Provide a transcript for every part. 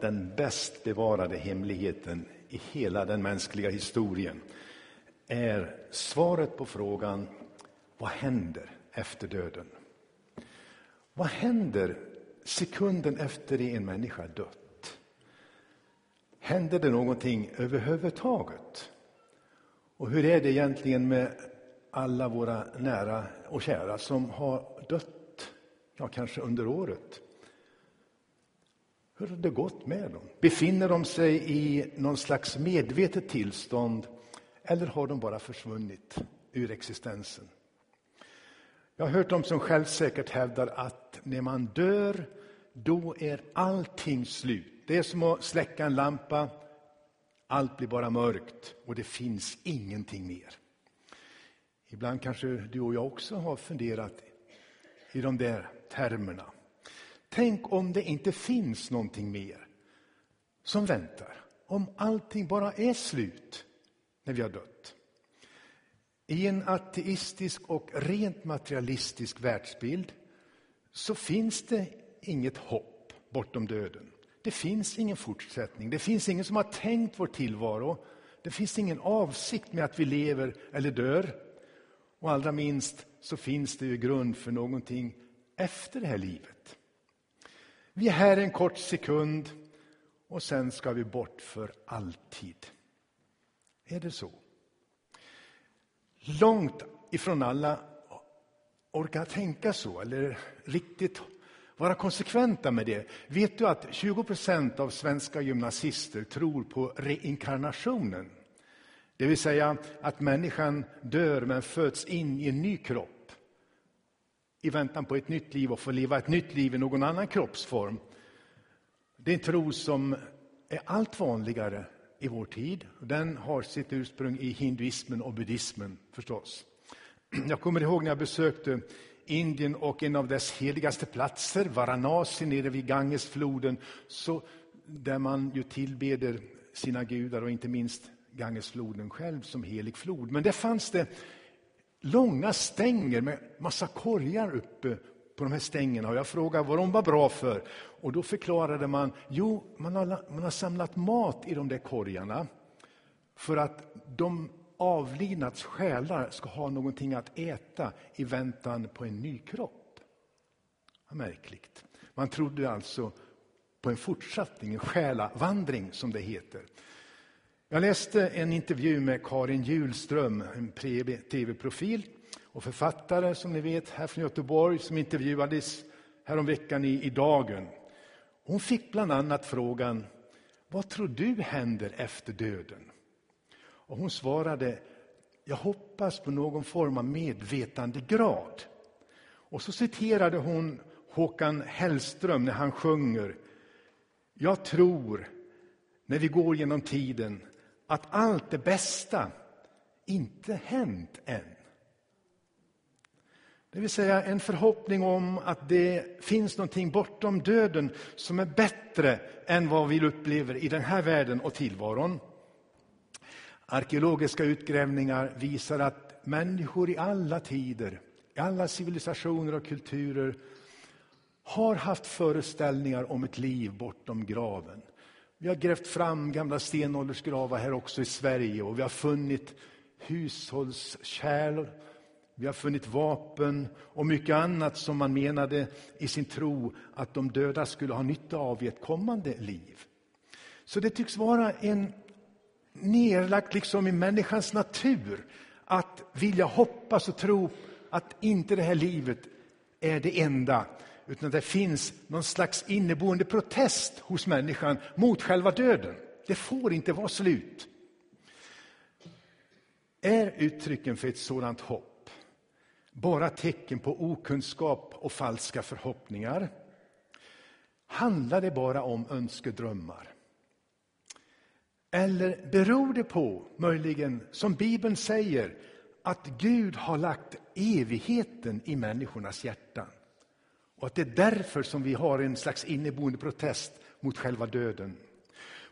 Den bäst bevarade hemligheten i hela den mänskliga historien är svaret på frågan vad händer efter döden? Vad händer sekunden efter det en människa dött? Händer det någonting överhuvudtaget? Och hur är det egentligen med alla våra nära och kära som har dött, ja kanske under året? Hur har det gått med dem? Befinner de sig i någon slags medvetet tillstånd eller har de bara försvunnit ur existensen? Jag har hört dem som självsäkert hävdar att när man dör, då är allting slut. Det är som att släcka en lampa, allt blir bara mörkt och det finns ingenting mer. Ibland kanske du och jag också har funderat i de där termerna. Tänk om det inte finns någonting mer som väntar. Om allting bara är slut när vi har dött. I en ateistisk och rent materialistisk världsbild så finns det inget hopp bortom döden. Det finns ingen fortsättning. Det finns ingen som har tänkt vår tillvaro. Det finns ingen avsikt med att vi lever eller dör. Och allra minst så finns det ju grund för någonting efter det här livet. Vi är här en kort sekund och sen ska vi bort för alltid. Är det så? Långt ifrån alla orkar tänka så eller riktigt vara konsekventa med det. Vet du att 20 procent av svenska gymnasister tror på reinkarnationen? Det vill säga att människan dör men föds in i en ny kropp i väntan på ett nytt liv och få leva ett nytt liv i någon annan kroppsform. Det är en tro som är allt vanligare i vår tid. Den har sitt ursprung i hinduismen och buddhismen förstås. Jag kommer ihåg när jag besökte Indien och en av dess heligaste platser, Varanasi nere vid Gangesfloden, så, där man ju tillbeder sina gudar och inte minst Gangesfloden själv som helig flod. Men där fanns det långa stänger med massa korgar uppe på de här stängerna. Och jag frågade vad de var bra för. Och då förklarade man, jo, man har, man har samlat mat i de där korgarna för att de avlidnats själar ska ha någonting att äta i väntan på en ny kropp. Märkligt. Man trodde alltså på en fortsättning, en själavandring som det heter. Jag läste en intervju med Karin Julström, en tv-profil och författare som ni vet här från Göteborg som intervjuades häromveckan i, i Dagen. Hon fick bland annat frågan Vad tror du händer efter döden? Och hon svarade Jag hoppas på någon form av medvetandegrad. Och så citerade hon Håkan Hellström när han sjunger Jag tror när vi går genom tiden att allt det bästa inte hänt än. Det vill säga en förhoppning om att det finns någonting bortom döden som är bättre än vad vi upplever i den här världen och tillvaron. Arkeologiska utgrävningar visar att människor i alla tider, i alla civilisationer och kulturer har haft föreställningar om ett liv bortom graven. Vi har grävt fram gamla stenåldersgravar här också i Sverige och vi har funnit hushållskärl, vi har funnit vapen och mycket annat som man menade i sin tro att de döda skulle ha nytta av i ett kommande liv. Så det tycks vara en nerlagt liksom i människans natur att vilja hoppas och tro att inte det här livet är det enda utan det finns någon slags inneboende protest hos människan mot själva döden. Det får inte vara slut. Är uttrycken för ett sådant hopp bara tecken på okunskap och falska förhoppningar? Handlar det bara om önskedrömmar? Eller beror det på, möjligen, som Bibeln säger, att Gud har lagt evigheten i människornas hjärtan? Och att det är därför som vi har en slags inneboende protest mot själva döden.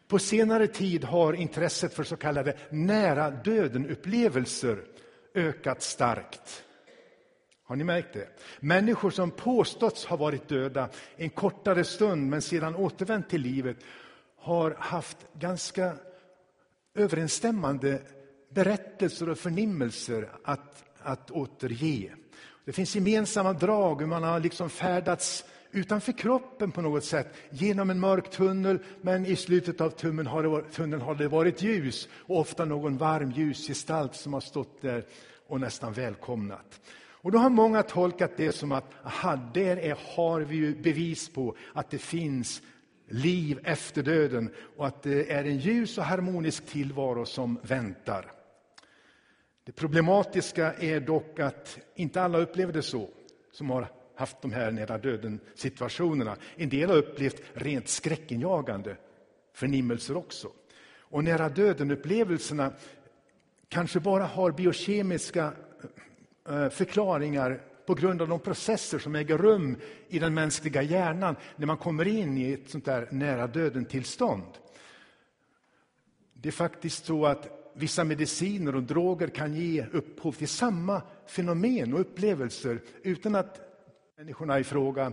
På senare tid har intresset för så kallade nära döden-upplevelser ökat starkt. Har ni märkt det? Människor som påståtts ha varit döda en kortare stund men sedan återvänt till livet har haft ganska överensstämmande berättelser och förnimmelser att, att återge. Det finns gemensamma drag, hur man har liksom färdats utanför kroppen på något sätt, genom en mörk tunnel, men i slutet av tunneln har det varit, tunneln har det varit ljus och ofta någon varm ljusgestalt som har stått där och nästan välkomnat. Och då har många tolkat det som att aha, där är, har vi ju bevis på att det finns liv efter döden och att det är en ljus och harmonisk tillvaro som väntar. Det problematiska är dock att inte alla upplever det så, som har haft de här nära döden-situationerna. En del har upplevt rent skräckinjagande förnimmelser också. Och nära döden-upplevelserna kanske bara har biokemiska eh, eh, förklaringar på grund av de processer som äger rum i den mänskliga hjärnan när man kommer in i ett sånt där nära döden-tillstånd. Det är faktiskt så att vissa mediciner och droger kan ge upphov till samma fenomen och upplevelser utan att människorna i fråga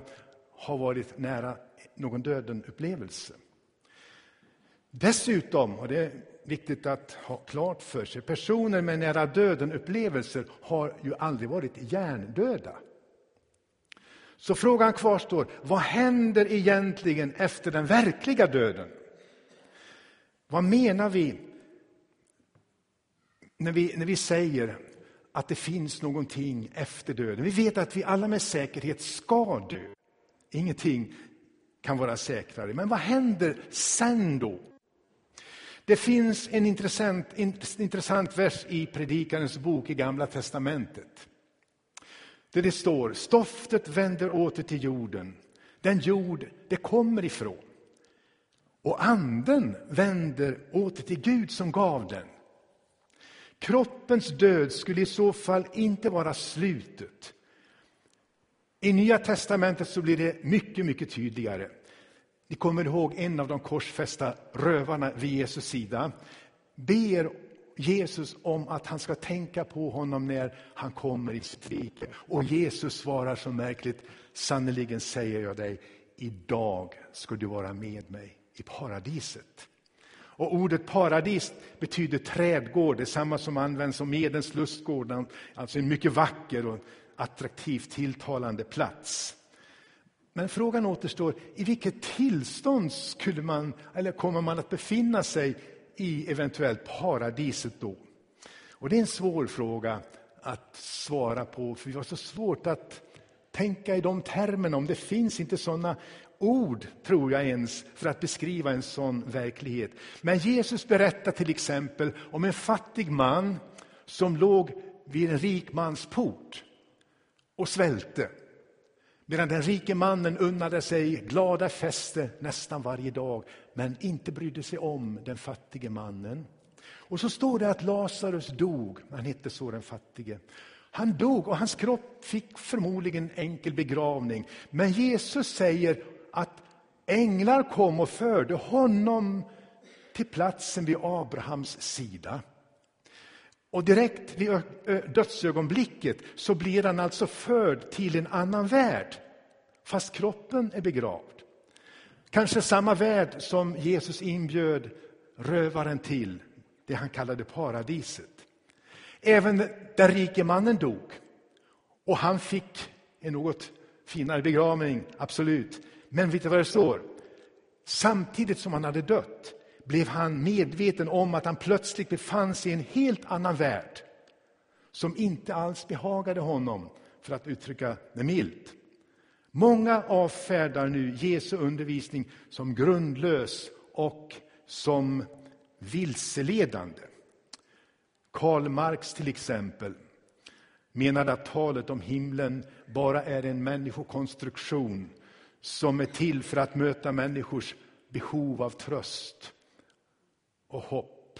har varit nära någon döden-upplevelse. Dessutom, och det är viktigt att ha klart för sig, personer med nära döden-upplevelser har ju aldrig varit hjärndöda. Så frågan kvarstår, vad händer egentligen efter den verkliga döden? Vad menar vi när vi, när vi säger att det finns någonting efter döden. Vi vet att vi alla med säkerhet ska dö. Ingenting kan vara säkrare. Men vad händer sen då? Det finns en intressant, intressant vers i Predikarens bok i Gamla testamentet. Där det står, stoftet vänder åter till jorden, den jord det kommer ifrån. Och anden vänder åter till Gud som gav den. Kroppens död skulle i så fall inte vara slutet. I Nya testamentet så blir det mycket, mycket tydligare. Ni kommer ihåg en av de korsfästa rövarna vid Jesus sida ber Jesus om att han ska tänka på honom när han kommer i sitt rike. Och Jesus svarar så märkligt, sannerligen säger jag dig, idag ska du vara med mig i paradiset. Och ordet paradis betyder trädgård, detsamma som används om Edens lustgård, alltså en mycket vacker och attraktivt tilltalande plats. Men frågan återstår, i vilket tillstånd skulle man, eller kommer man att befinna sig i eventuellt paradiset då? Och det är en svår fråga att svara på, för vi har så svårt att tänka i de termerna, om det finns inte sådana ord, tror jag ens, för att beskriva en sån verklighet. Men Jesus berättar till exempel om en fattig man som låg vid en rik mans port och svälte. Medan den rike mannen unnade sig glada fester nästan varje dag, men inte brydde sig om den fattige mannen. Och så står det att Lazarus dog, han hette så den fattige. Han dog och hans kropp fick förmodligen enkel begravning. Men Jesus säger änglar kom och förde honom till platsen vid Abrahams sida. Och direkt vid dödsögonblicket så blir han alltså förd till en annan värld, fast kroppen är begravd. Kanske samma värld som Jesus inbjöd rövaren till, det han kallade paradiset. Även den rike mannen dog och han fick en något finare begravning, absolut. Men vet du vad det står? Samtidigt som han hade dött blev han medveten om att han plötsligt befann sig i en helt annan värld som inte alls behagade honom, för att uttrycka det milt. Många avfärdar nu Jesu undervisning som grundlös och som vilseledande. Karl Marx till exempel menade att talet om himlen bara är en människokonstruktion som är till för att möta människors behov av tröst och hopp.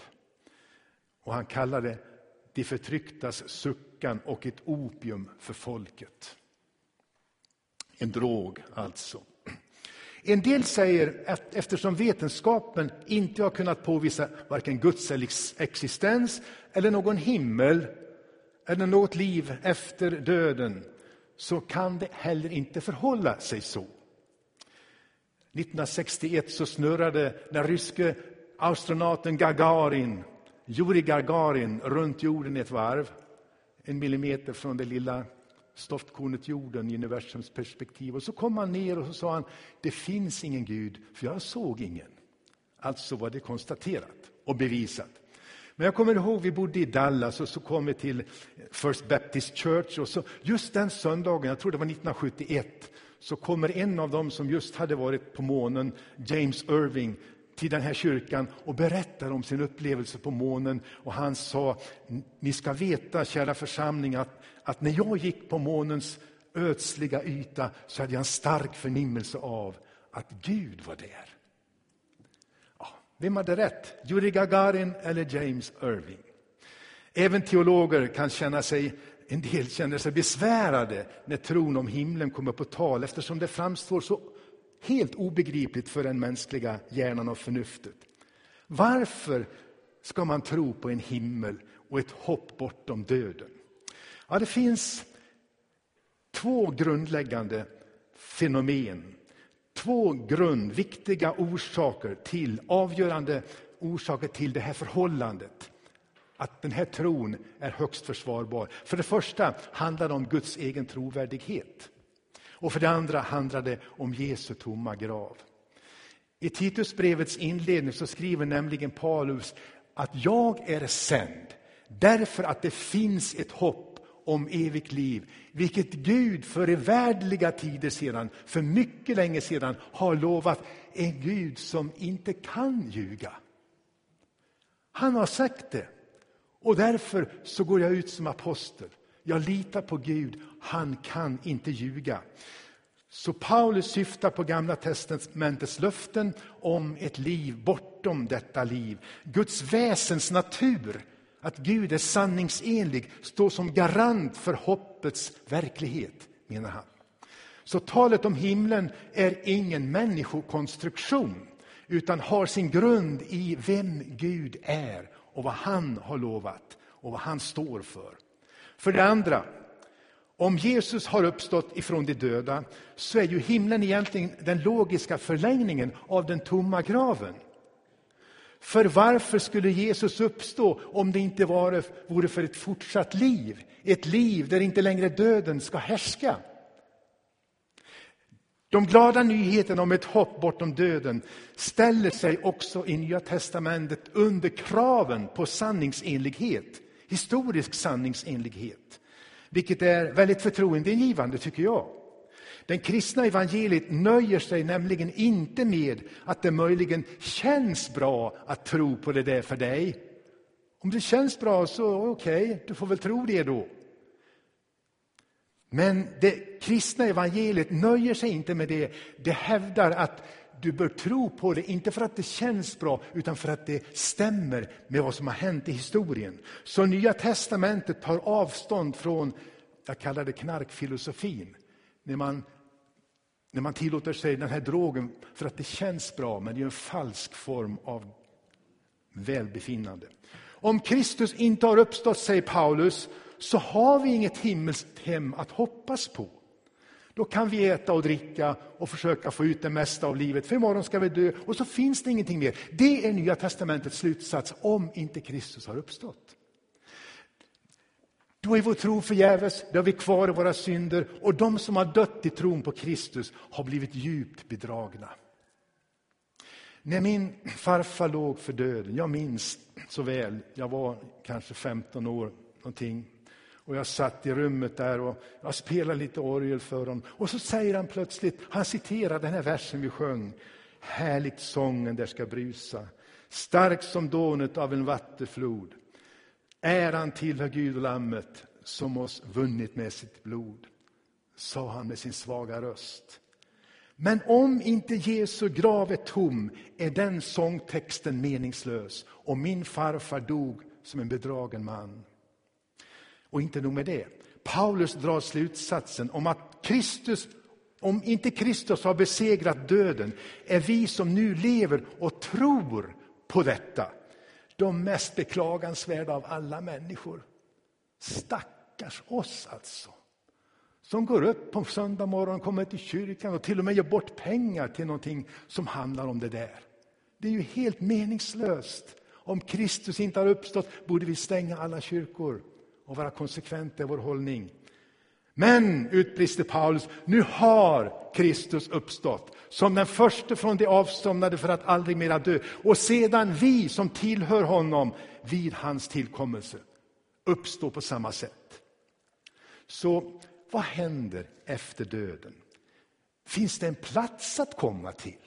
Och han kallar det de förtrycktas suckan och ett opium för folket. En drog alltså. En del säger att eftersom vetenskapen inte har kunnat påvisa varken Guds existens eller någon himmel eller något liv efter döden så kan det heller inte förhålla sig så. 1961 så snurrade den ryske astronauten Gagarin, Jurij Gagarin, runt jorden ett varv. En millimeter från det lilla stoftkornet jorden i universums perspektiv. Och så kom han ner och så sa han, det finns ingen Gud, för jag såg ingen. Alltså var det konstaterat och bevisat. Men jag kommer ihåg, vi bodde i Dallas och så kom vi till First Baptist Church. Och så, just den söndagen, jag tror det var 1971, så kommer en av dem som just hade varit på månen, James Irving, till den här kyrkan och berättar om sin upplevelse på månen. Och han sa, ni ska veta, kära församling, att, att när jag gick på månens ödsliga yta så hade jag en stark förnimmelse av att Gud var där. Ja, vem hade rätt? Yuri Gagarin eller James Irving? Även teologer kan känna sig en del känner sig besvärade när tron om himlen kommer på tal eftersom det framstår så helt obegripligt för den mänskliga hjärnan och förnuftet. Varför ska man tro på en himmel och ett hopp bortom döden? Ja, det finns två grundläggande fenomen. Två grundviktiga orsaker till, avgörande orsaker till det här förhållandet att den här tron är högst försvarbar. För det första handlar det om Guds egen trovärdighet. Och för det andra handlar det om Jesu tomma grav. I Titusbrevets inledning så skriver nämligen Paulus att jag är sänd därför att det finns ett hopp om evigt liv, vilket Gud för evärdliga tider sedan, för mycket länge sedan, har lovat en Gud som inte kan ljuga. Han har sagt det. Och därför så går jag ut som apostel. Jag litar på Gud, han kan inte ljuga. Så Paulus syftar på Gamla testamentets löften om ett liv bortom detta liv. Guds väsens natur, att Gud är sanningsenlig, står som garant för hoppets verklighet, menar han. Så talet om himlen är ingen människokonstruktion utan har sin grund i vem Gud är och vad han har lovat och vad han står för. För det andra, om Jesus har uppstått ifrån de döda så är ju himlen egentligen den logiska förlängningen av den tomma graven. För varför skulle Jesus uppstå om det inte vore för ett fortsatt liv? Ett liv där inte längre döden ska härska. De glada nyheterna om ett hopp bortom döden ställer sig också i Nya testamentet under kraven på sanningsenlighet, historisk sanningsenlighet. Vilket är väldigt förtroendeingivande, tycker jag. Den kristna evangeliet nöjer sig nämligen inte med att det möjligen känns bra att tro på det där för dig. Om det känns bra så okej, okay, du får väl tro det då. Men det kristna evangeliet nöjer sig inte med det. Det hävdar att du bör tro på det, inte för att det känns bra, utan för att det stämmer med vad som har hänt i historien. Så Nya testamentet tar avstånd från, jag kallar det knarkfilosofin, när man, när man tillåter sig den här drogen för att det känns bra, men det är en falsk form av välbefinnande. Om Kristus inte har uppstått, säger Paulus, så har vi inget himmelskt hem att hoppas på. Då kan vi äta och dricka och försöka få ut det mesta av livet, för imorgon ska vi dö och så finns det ingenting mer. Det är Nya testamentets slutsats om inte Kristus har uppstått. Då är vår tro förgäves, då har vi kvar i våra synder och de som har dött i tron på Kristus har blivit djupt bedragna. När min farfar låg för döden, jag minns så väl, jag var kanske 15 år någonting, och jag satt i rummet där och jag spelade lite orgel för honom. Och så säger han plötsligt, han citerar den här versen vi sjöng. Härligt sången där ska brusa, stark som dånet av en vattenflod. Äran tillhör Gud och Lammet som oss vunnit med sitt blod, sa han med sin svaga röst. Men om inte Jesu grav är tom är den sångtexten meningslös och min farfar dog som en bedragen man. Och inte nog med det. Paulus drar slutsatsen om att Kristus, om inte Kristus har besegrat döden, är vi som nu lever och tror på detta de mest beklagansvärda av alla människor. Stackars oss alltså, som går upp på söndag morgon, kommer till kyrkan och till och med ger bort pengar till någonting som handlar om det där. Det är ju helt meningslöst. Om Kristus inte har uppstått borde vi stänga alla kyrkor och vara konsekventa i vår hållning. Men, utbrister Paulus, nu har Kristus uppstått som den första från de avsomnade för att aldrig mera dö. Och sedan vi som tillhör honom vid hans tillkommelse uppstår på samma sätt. Så vad händer efter döden? Finns det en plats att komma till?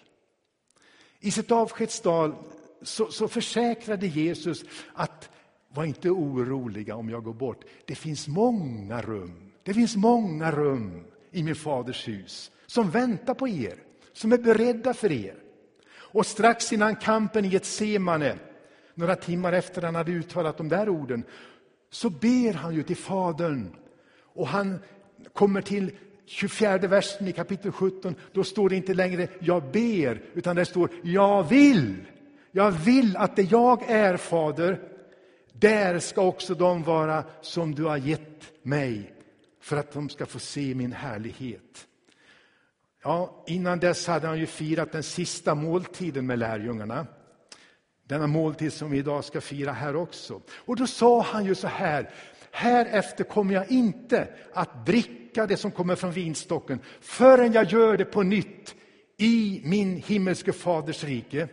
I sitt avskedstal så, så försäkrade Jesus att var inte oroliga om jag går bort. Det finns många rum. Det finns många rum i min faders hus som väntar på er, som är beredda för er. Och strax innan kampen i ett semane, några timmar efter han hade uttalat de där orden, så ber han ju till Fadern. Och han kommer till 24 versen i kapitel 17, då står det inte längre jag ber, utan det står jag vill. Jag vill att det jag är, Fader, där ska också de vara som du har gett mig, för att de ska få se min härlighet. Ja, innan dess hade han ju firat den sista måltiden med lärjungarna. Denna måltid som vi idag ska fira här också. Och då sa han ju så här, härefter kommer jag inte att dricka det som kommer från vinstocken förrän jag gör det på nytt i min himmelske faders rike.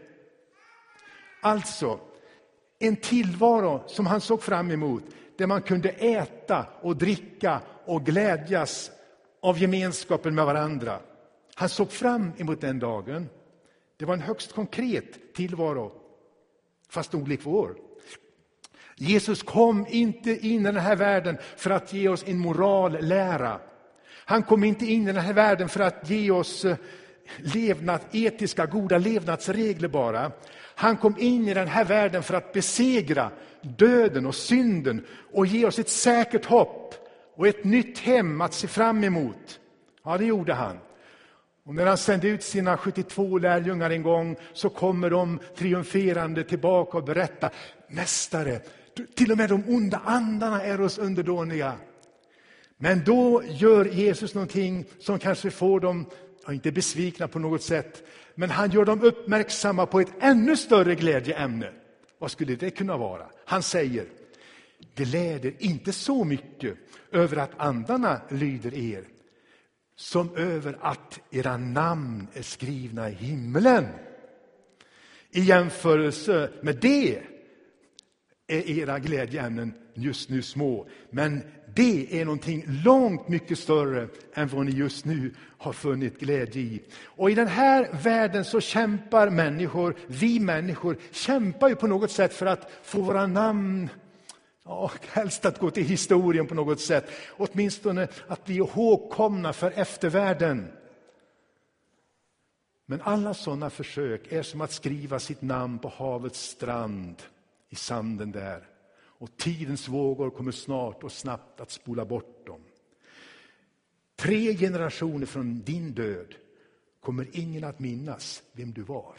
Alltså, en tillvaro som han såg fram emot, där man kunde äta och dricka och glädjas av gemenskapen med varandra. Han såg fram emot den dagen. Det var en högst konkret tillvaro, fast olik vår. Jesus kom inte in i den här världen för att ge oss en morallära. Han kom inte in i den här världen för att ge oss eh, levnad, etiska, goda levnadsregler bara. Han kom in i den här världen för att besegra döden och synden och ge oss ett säkert hopp och ett nytt hem att se fram emot. Ja, det gjorde han. Och när han sände ut sina 72 lärjungar en gång så kommer de triumferande tillbaka och berättar Mästare, till och med de onda andarna är oss underdåniga. Men då gör Jesus någonting som kanske får dem, inte besvikna på något sätt, men han gör dem uppmärksamma på ett ännu större glädjeämne. Vad skulle det kunna vara? Han säger, gläder inte så mycket över att andarna lyder er, som över att era namn är skrivna i himlen. I jämförelse med det är era glädjeämnen just nu små. Men det är någonting långt mycket större än vad ni just nu har funnit glädje i. Och i den här världen så kämpar människor, vi människor, kämpar ju på något sätt för att få våra namn Ja, helst att gå till historien på något sätt, åtminstone att bli ihågkomna för eftervärlden. Men alla sådana försök är som att skriva sitt namn på havets strand i sanden där. Och tidens vågor kommer snart och snabbt att spola bort dem. Tre generationer från din död kommer ingen att minnas vem du var.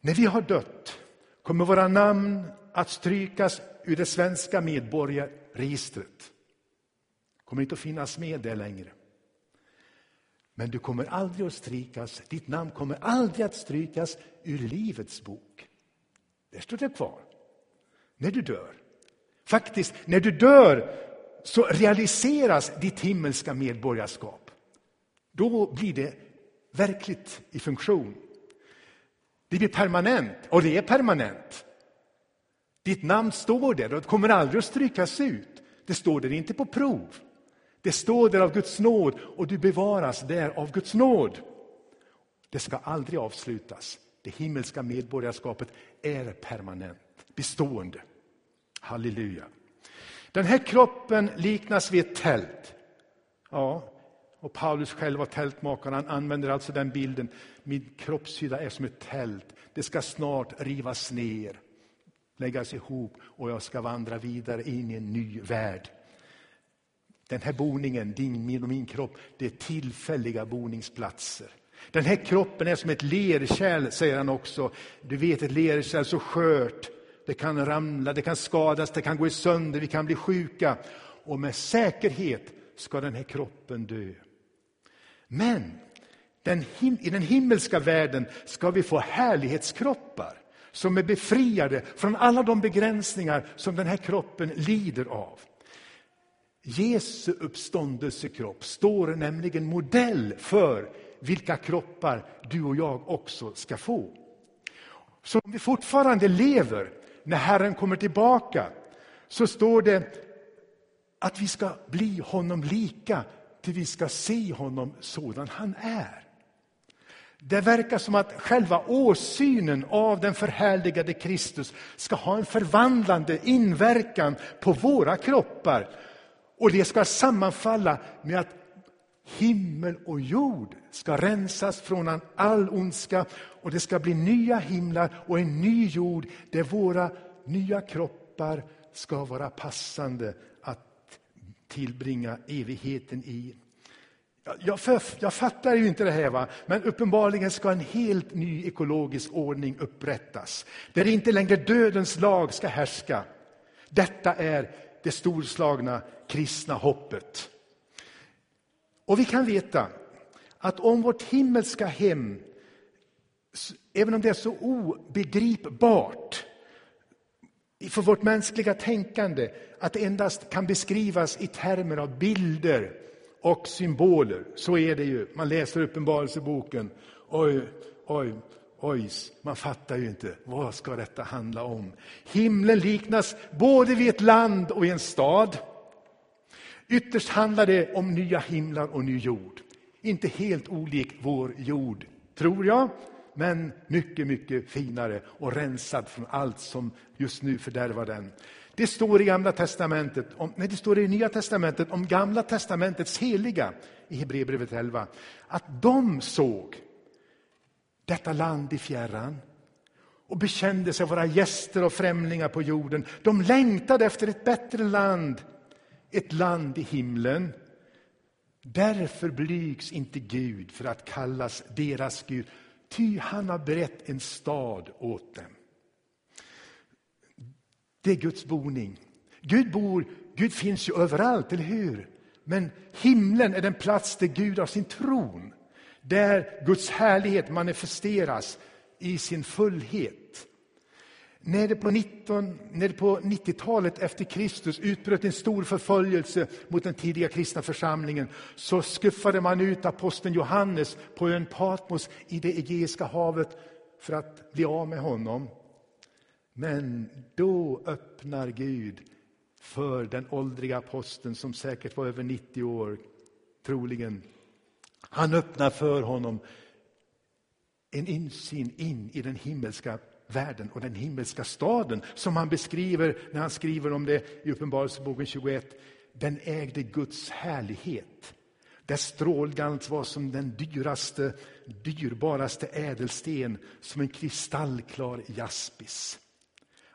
När vi har dött kommer våra namn att strykas ur det svenska medborgarregistret. kommer inte att finnas med där längre. Men du kommer aldrig att strykas, ditt namn kommer aldrig att strykas ur Livets bok. Där står det kvar. När du dör. Faktiskt, när du dör så realiseras ditt himmelska medborgarskap. Då blir det verkligt i funktion. Det blir permanent, och det är permanent. Ditt namn står där och kommer aldrig att strykas ut. Det står där inte på prov. Det står där av Guds nåd och du bevaras där av Guds nåd. Det ska aldrig avslutas. Det himmelska medborgarskapet är permanent, bestående. Halleluja. Den här kroppen liknas vid ett tält. Ja, och Paulus själv var tältmakare, han använder alltså den bilden. Min kroppshydda är som ett tält. Det ska snart rivas ner, läggas ihop och jag ska vandra vidare in i en ny värld. Den här boningen, din min och min kropp, det är tillfälliga boningsplatser. Den här kroppen är som ett lerkärl, säger han också. Du vet ett lerkärl så skört, Det kan ramla, det kan skadas, det kan gå sönder, vi kan bli sjuka. Och med säkerhet ska den här kroppen dö. Men den, i den himmelska världen ska vi få härlighetskroppar som är befriade från alla de begränsningar som den här kroppen lider av. Jesu uppståndelsekropp står nämligen modell för vilka kroppar du och jag också ska få. Så om vi fortfarande lever när Herren kommer tillbaka så står det att vi ska bli honom lika till vi ska se honom sådan han är. Det verkar som att själva åsynen av den förhärligade Kristus ska ha en förvandlande inverkan på våra kroppar. Och det ska sammanfalla med att himmel och jord ska rensas från all ondska och det ska bli nya himlar och en ny jord där våra nya kroppar ska vara passande att tillbringa evigheten i. Jag, för, jag fattar ju inte det här, va? men uppenbarligen ska en helt ny ekologisk ordning upprättas. Där inte längre dödens lag ska härska. Detta är det storslagna kristna hoppet. Och vi kan veta att om vårt himmelska hem, även om det är så obegripbart för vårt mänskliga tänkande, att det endast kan beskrivas i termer av bilder och symboler. Så är det ju. Man läser Uppenbarelseboken. Oj, oj, oj, man fattar ju inte. Vad ska detta handla om? Himlen liknas både vid ett land och i en stad. Ytterst handlar det om nya himlar och ny jord. Inte helt olik vår jord, tror jag, men mycket, mycket finare och rensad från allt som just nu fördärvar den. Det står i Gamla testamentet, om, nej, det står i Nya testamentet om Gamla testamentets heliga i Hebreerbrevet 11, att de såg detta land i fjärran och bekände sig vara gäster och främlingar på jorden. De längtade efter ett bättre land, ett land i himlen. Därför blygs inte Gud för att kallas deras Gud, ty han har berett en stad åt dem. Det är Guds boning. Gud bor, Gud finns ju överallt, eller hur? Men himlen är den plats där Gud har sin tron. Där Guds härlighet manifesteras i sin fullhet. När det på, 19, när det på 90-talet efter Kristus utbröt en stor förföljelse mot den tidiga kristna församlingen så skuffade man ut aposteln Johannes på ön Patmos i det Egeiska havet för att bli av med honom. Men då öppnar Gud för den åldriga aposteln som säkert var över 90 år, troligen. Han öppnar för honom en insyn in i den himmelska världen och den himmelska staden som han beskriver när han skriver om det i Uppenbarelseboken 21. Den ägde Guds härlighet. Där strålglans var som den dyraste, dyrbaraste ädelsten, som en kristallklar jaspis.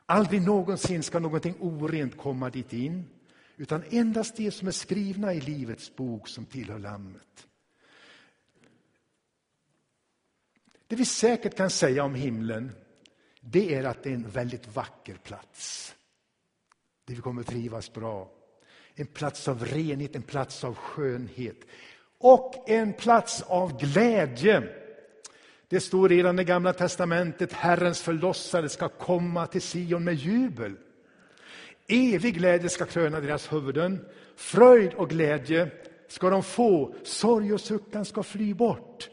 Aldrig någonsin ska någonting orent komma dit in, utan endast det som är skrivna i Livets bok som tillhör Lammet. Det vi säkert kan säga om himlen, det är att det är en väldigt vacker plats. Där vi kommer att trivas bra. En plats av renhet, en plats av skönhet och en plats av glädje. Det står redan i Gamla testamentet, Herrens förlossare ska komma till Sion med jubel. Evig glädje ska kröna deras huvuden, fröjd och glädje ska de få, sorg och suckan ska fly bort.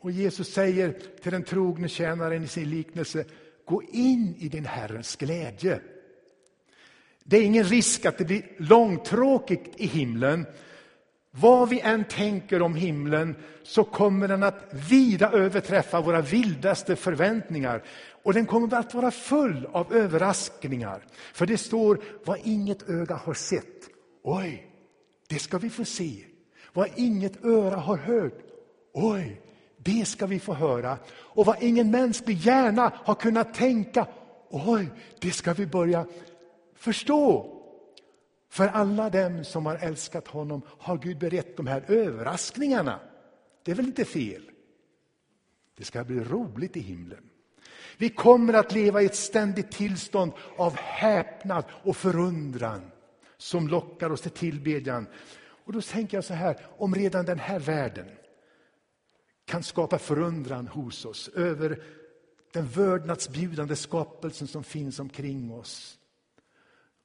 Och Jesus säger till den trogne tjänaren i sin liknelse, gå in i din Herrens glädje. Det är ingen risk att det blir långtråkigt i himlen, vad vi än tänker om himlen så kommer den att vida överträffa våra vildaste förväntningar. Och den kommer att vara full av överraskningar. För det står vad inget öga har sett. Oj, det ska vi få se. Vad inget öra har hört. Oj, det ska vi få höra. Och vad ingen mänsklig hjärna har kunnat tänka. Oj, det ska vi börja förstå. För alla dem som har älskat honom har Gud berett de här överraskningarna. Det är väl inte fel? Det ska bli roligt i himlen. Vi kommer att leva i ett ständigt tillstånd av häpnad och förundran som lockar oss till tillbedjan. Och då tänker jag så här, om redan den här världen kan skapa förundran hos oss över den vördnadsbjudande skapelsen som finns omkring oss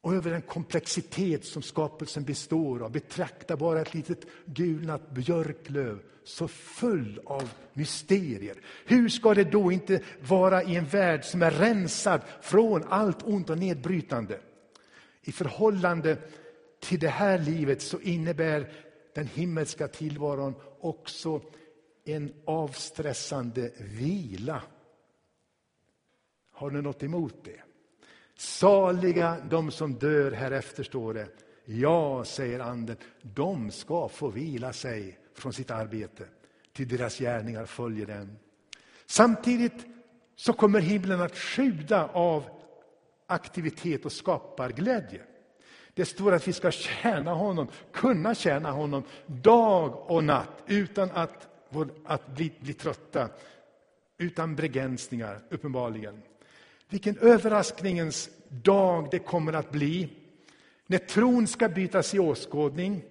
och över den komplexitet som skapelsen består av. Betrakta bara ett litet gulnat björklöv så full av mysterier. Hur ska det då inte vara i en värld som är rensad från allt ont och nedbrytande? I förhållande till det här livet så innebär den himmelska tillvaron också en avstressande vila. Har du något emot det? Saliga de som dör härefter, står det. Ja, säger anden, de ska få vila sig från sitt arbete, till deras gärningar följer dem. Samtidigt så kommer himlen att sjuda av aktivitet och skaparglädje. Det står att vi ska tjäna honom, kunna tjäna honom dag och natt utan att, att bli, bli trötta, utan begränsningar, uppenbarligen. Vilken överraskningens dag det kommer att bli. När tron ska bytas i åskådning.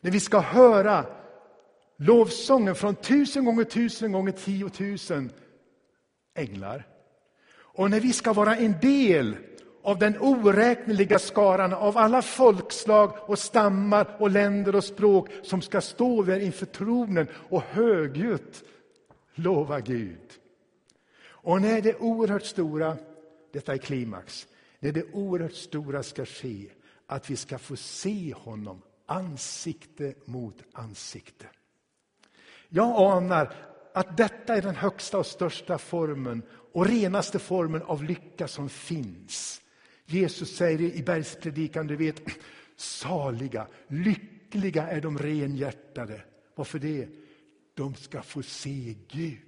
När vi ska höra lovsången från tusen gånger tusen gånger tiotusen änglar. Och när vi ska vara en del av den oräkneliga skaran av alla folkslag och stammar och länder och språk som ska stå där inför tronen och högljutt lova Gud. Och när det oerhört stora, detta är klimax, när det oerhört stora ska ske, att vi ska få se honom ansikte mot ansikte. Jag anar att detta är den högsta och största formen och renaste formen av lycka som finns. Jesus säger i bergspredikan, du vet, saliga, lyckliga är de renhjärtade. Varför det? De ska få se Gud.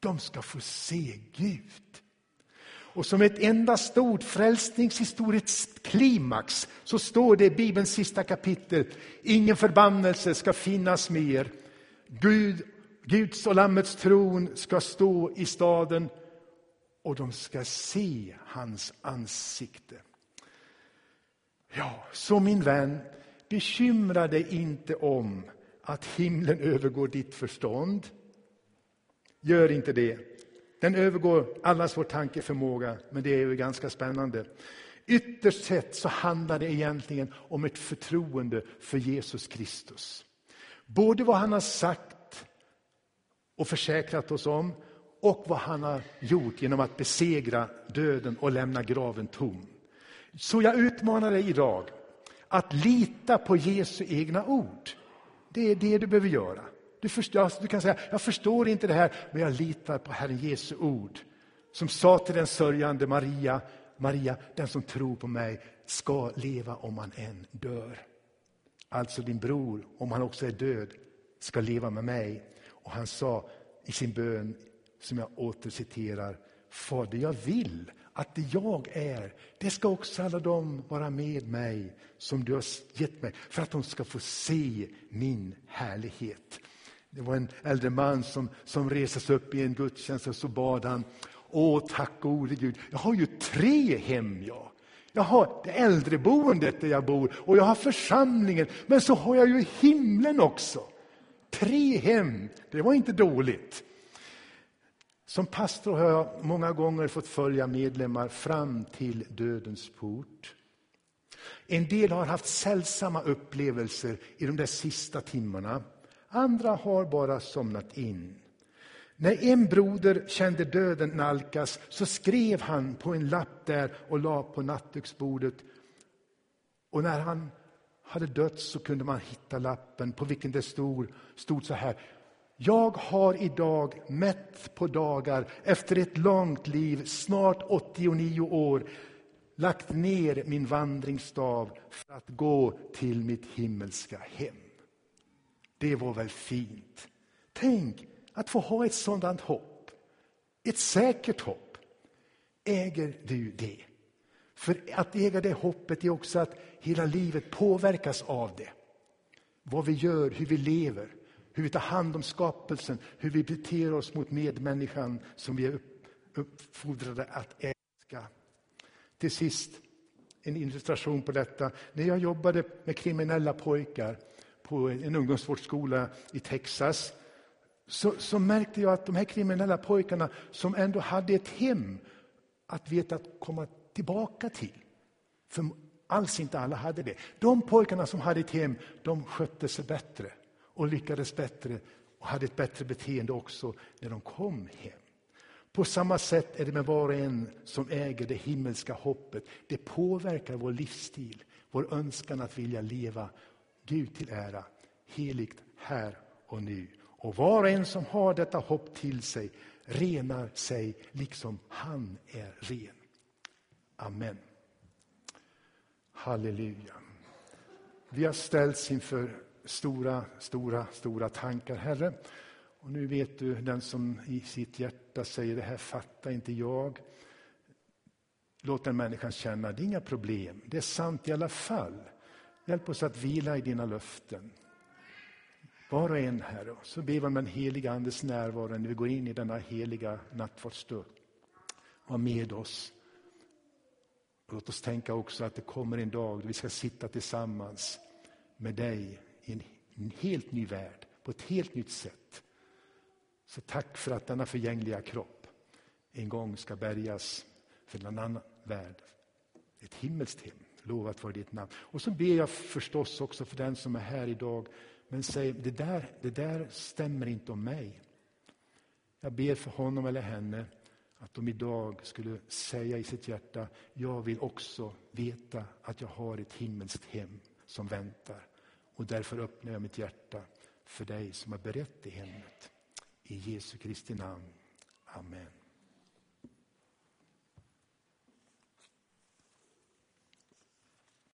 De ska få se Gud. Och som ett enda stort frälsningshistoriskt klimax så står det i Bibelns sista kapitel, ingen förbannelse ska finnas mer. Gud, Guds och Lammets tron ska stå i staden och de ska se hans ansikte. Ja, så min vän, bekymra dig inte om att himlen övergår ditt förstånd. Gör inte det. Den övergår allas vår tankeförmåga, men det är ju ganska spännande. Ytterst sett så handlar det egentligen om ett förtroende för Jesus Kristus. Både vad han har sagt och försäkrat oss om och vad han har gjort genom att besegra döden och lämna graven tom. Så jag utmanar dig idag att lita på Jesu egna ord. Det är det du behöver göra. Du, förstår, alltså, du kan säga, jag förstår inte det här, men jag litar på Herren Jesu ord. Som sa till den sörjande Maria, Maria, den som tror på mig ska leva om han än dör. Alltså din bror, om han också är död, ska leva med mig. Och han sa i sin bön, som jag återciterar, Fader, jag vill att det jag är, det ska också alla de vara med mig som du har gett mig, för att de ska få se min härlighet. Det var en äldre man som, som reses upp i en gudstjänst och så bad han, Åh, tack gode Gud, jag har ju tre hem jag. Jag har det äldreboendet där jag bor och jag har församlingen, men så har jag ju himlen också. Tre hem, det var inte dåligt. Som pastor har jag många gånger fått följa medlemmar fram till dödens port. En del har haft sällsamma upplevelser i de där sista timmarna. Andra har bara somnat in. När en broder kände döden nalkas så skrev han på en lapp där och la på nattduksbordet. Och när han hade dött så kunde man hitta lappen på vilken det stod, stod så här. Jag har idag mätt på dagar efter ett långt liv, snart 89 år, lagt ner min vandringsstav för att gå till mitt himmelska hem. Det var väl fint? Tänk att få ha ett sådant hopp. Ett säkert hopp. Äger du det? För att äga det hoppet är också att hela livet påverkas av det. Vad vi gör, hur vi lever, hur vi tar hand om skapelsen, hur vi beter oss mot medmänniskan som vi är uppfordrade att älska. Till sist, en illustration på detta. När jag jobbade med kriminella pojkar på en ungdomsvårdsskola i Texas så, så, märkte jag att de här kriminella pojkarna som ändå hade ett hem att veta att komma tillbaka till. För alls inte alla hade det. De pojkarna som hade ett hem, de skötte sig bättre och lyckades bättre och hade ett bättre beteende också när de kom hem. På samma sätt är det med var och en som äger det himmelska hoppet. Det påverkar vår livsstil, vår önskan att vilja leva Gud till ära, heligt här och nu. Och var och en som har detta hopp till sig renar sig liksom han är ren. Amen. Halleluja. Vi har ställts inför stora, stora, stora tankar, Herre. Och nu vet du, den som i sitt hjärta säger det här fattar inte jag. Låt den människan känna, det är inga problem, det är sant i alla fall. Hjälp oss att vila i dina löften. Var och en, Herre, så ber vi om den heliga Andes närvaro när vi går in i denna heliga nattvardsstund. Var med oss. Låt oss tänka också att det kommer en dag då vi ska sitta tillsammans med dig i en helt ny värld, på ett helt nytt sätt. Så tack för att denna förgängliga kropp en gång ska bärgas för en annan värld. Ett himmelskt hem. Lovat vare ditt namn. Och så ber jag förstås också för den som är här idag men säger det där, det där stämmer inte om mig. Jag ber för honom eller henne att de idag skulle säga i sitt hjärta, jag vill också veta att jag har ett himmelskt hem som väntar. Och därför öppnar jag mitt hjärta för dig som har berett det hemmet. I Jesu Kristi namn. Amen.